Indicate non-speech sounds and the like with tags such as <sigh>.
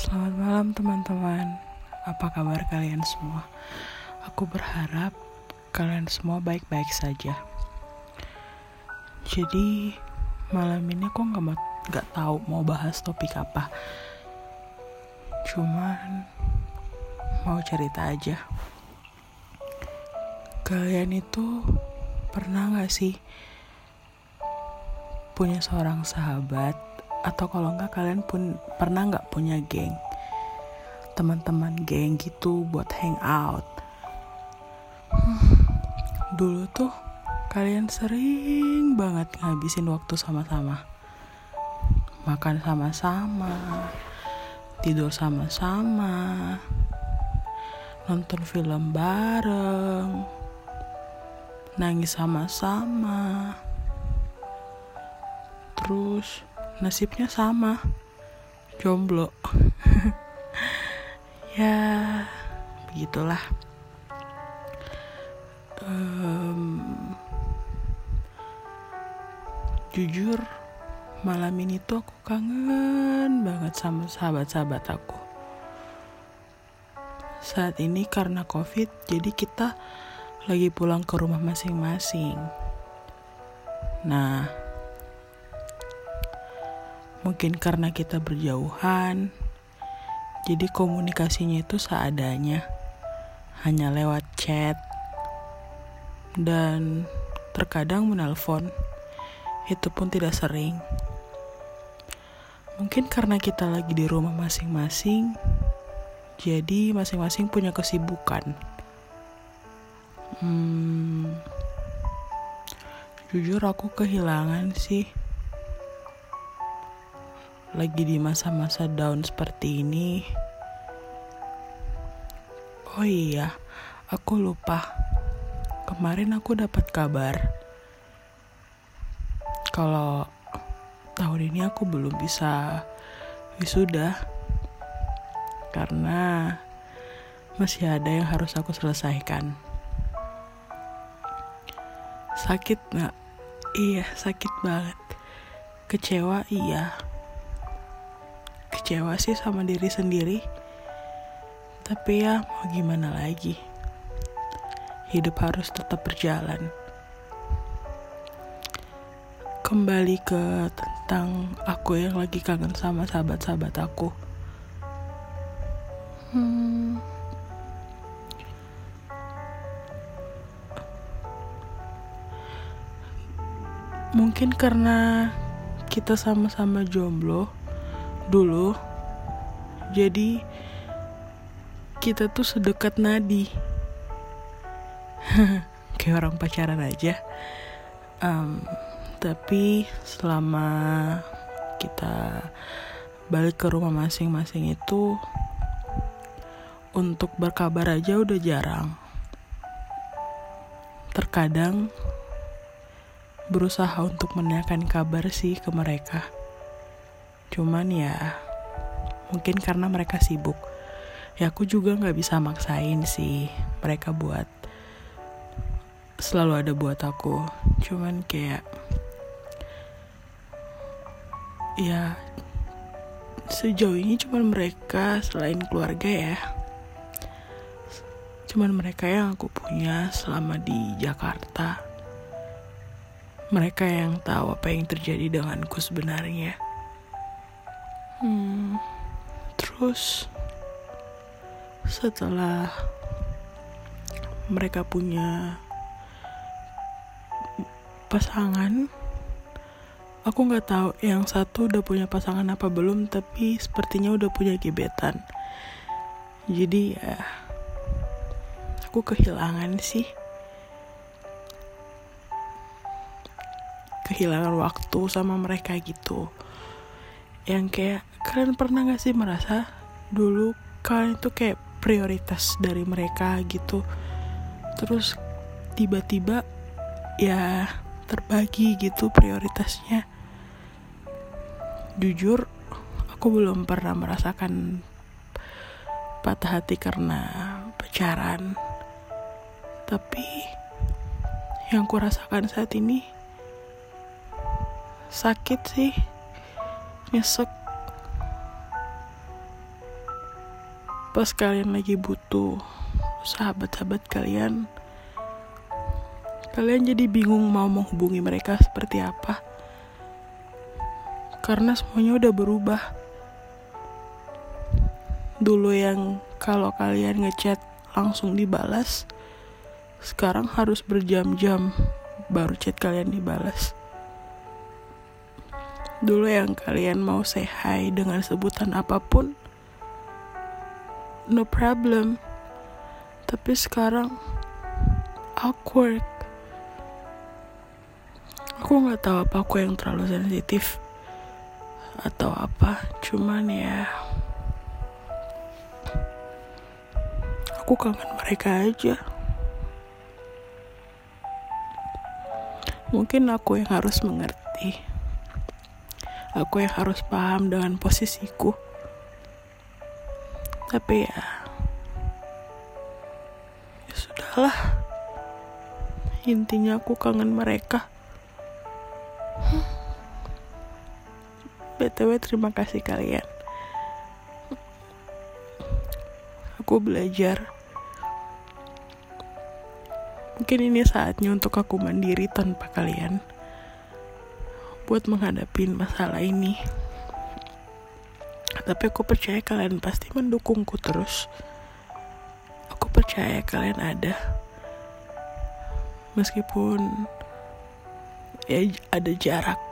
Selamat malam teman-teman. Apa kabar kalian semua? Aku berharap kalian semua baik-baik saja. Jadi malam ini aku gak, mau, gak tahu mau bahas topik apa. Cuman mau cerita aja. Kalian itu pernah gak sih punya seorang sahabat? Atau kalau nggak kalian pun pernah nggak punya geng. Teman-teman geng gitu buat hangout. Hmm, <sighs> dulu tuh kalian sering banget ngabisin waktu sama-sama. Makan sama-sama. Tidur sama-sama. Nonton film bareng. Nangis sama-sama. Terus nasibnya sama jomblo. <laughs> Ya begitulah. Um, jujur malam ini tuh aku kangen banget sama sahabat-sahabat aku. Saat ini karena covid jadi kita lagi pulang ke rumah masing-masing. Nah Mungkin karena kita berjauhan, jadi komunikasinya itu seadanya, hanya lewat chat dan terkadang menelpon. Itu pun tidak sering. Mungkin karena kita lagi di rumah masing-masing, jadi masing-masing punya kesibukan. Hmm, jujur aku kehilangan sih lagi di masa-masa down seperti ini. Oh iya, aku lupa. Kemarin aku dapat kabar kalau tahun ini aku belum bisa wisuda karena masih ada yang harus aku selesaikan. Sakit nggak? Iya, sakit banget. Kecewa, iya kecewa sih sama diri sendiri. Tapi ya mau gimana lagi? Hidup harus tetap berjalan. Kembali ke tentang aku yang lagi kangen sama sahabat-sahabat aku. Hmm. mungkin karena kita sama-sama jomblo dulu. Jadi kita tuh sedekat nadi. <laughs> Kayak orang pacaran aja. Um, tapi selama kita balik ke rumah masing-masing itu untuk berkabar aja udah jarang. Terkadang berusaha untuk menanyakan kabar sih ke mereka cuman ya mungkin karena mereka sibuk. Ya aku juga nggak bisa maksain sih mereka buat selalu ada buat aku. Cuman kayak ya sejauh ini cuman mereka selain keluarga ya. Cuman mereka yang aku punya selama di Jakarta. Mereka yang tahu apa yang terjadi denganku sebenarnya Hmm, terus setelah mereka punya pasangan, aku nggak tahu yang satu udah punya pasangan apa belum, tapi sepertinya udah punya gebetan. Jadi ya, aku kehilangan sih. Kehilangan waktu sama mereka gitu yang kayak kalian pernah gak sih merasa dulu kalian itu kayak prioritas dari mereka gitu? Terus tiba-tiba ya terbagi gitu prioritasnya. Jujur aku belum pernah merasakan patah hati karena pacaran. Tapi yang ku rasakan saat ini sakit sih. Nyesek pas kalian lagi butuh sahabat-sahabat kalian kalian jadi bingung mau menghubungi mereka seperti apa. Karena semuanya udah berubah. Dulu yang kalau kalian ngechat langsung dibalas sekarang harus berjam-jam baru chat kalian dibalas. Dulu yang kalian mau say hi dengan sebutan apa pun no problem. Tapi sekarang awkward. Aku nggak tahu apa aku yang terlalu sensitif atau apa. Cuman ya aku kangen mereka aja. Mungkin aku yang harus mengerti. Aku yang harus paham dengan posisiku tapi ya ya sudahlah. Intinya aku kangen mereka. Btw terima kasih kalian. Aku belajar. Mungkin ini saatnya untuk aku mandiri tanpa kalian. Buat menghadapi masalah ini. Tapi aku percaya kalian pasti mendukungku terus. Aku percaya kalian ada. Meskipun ya ada jarak.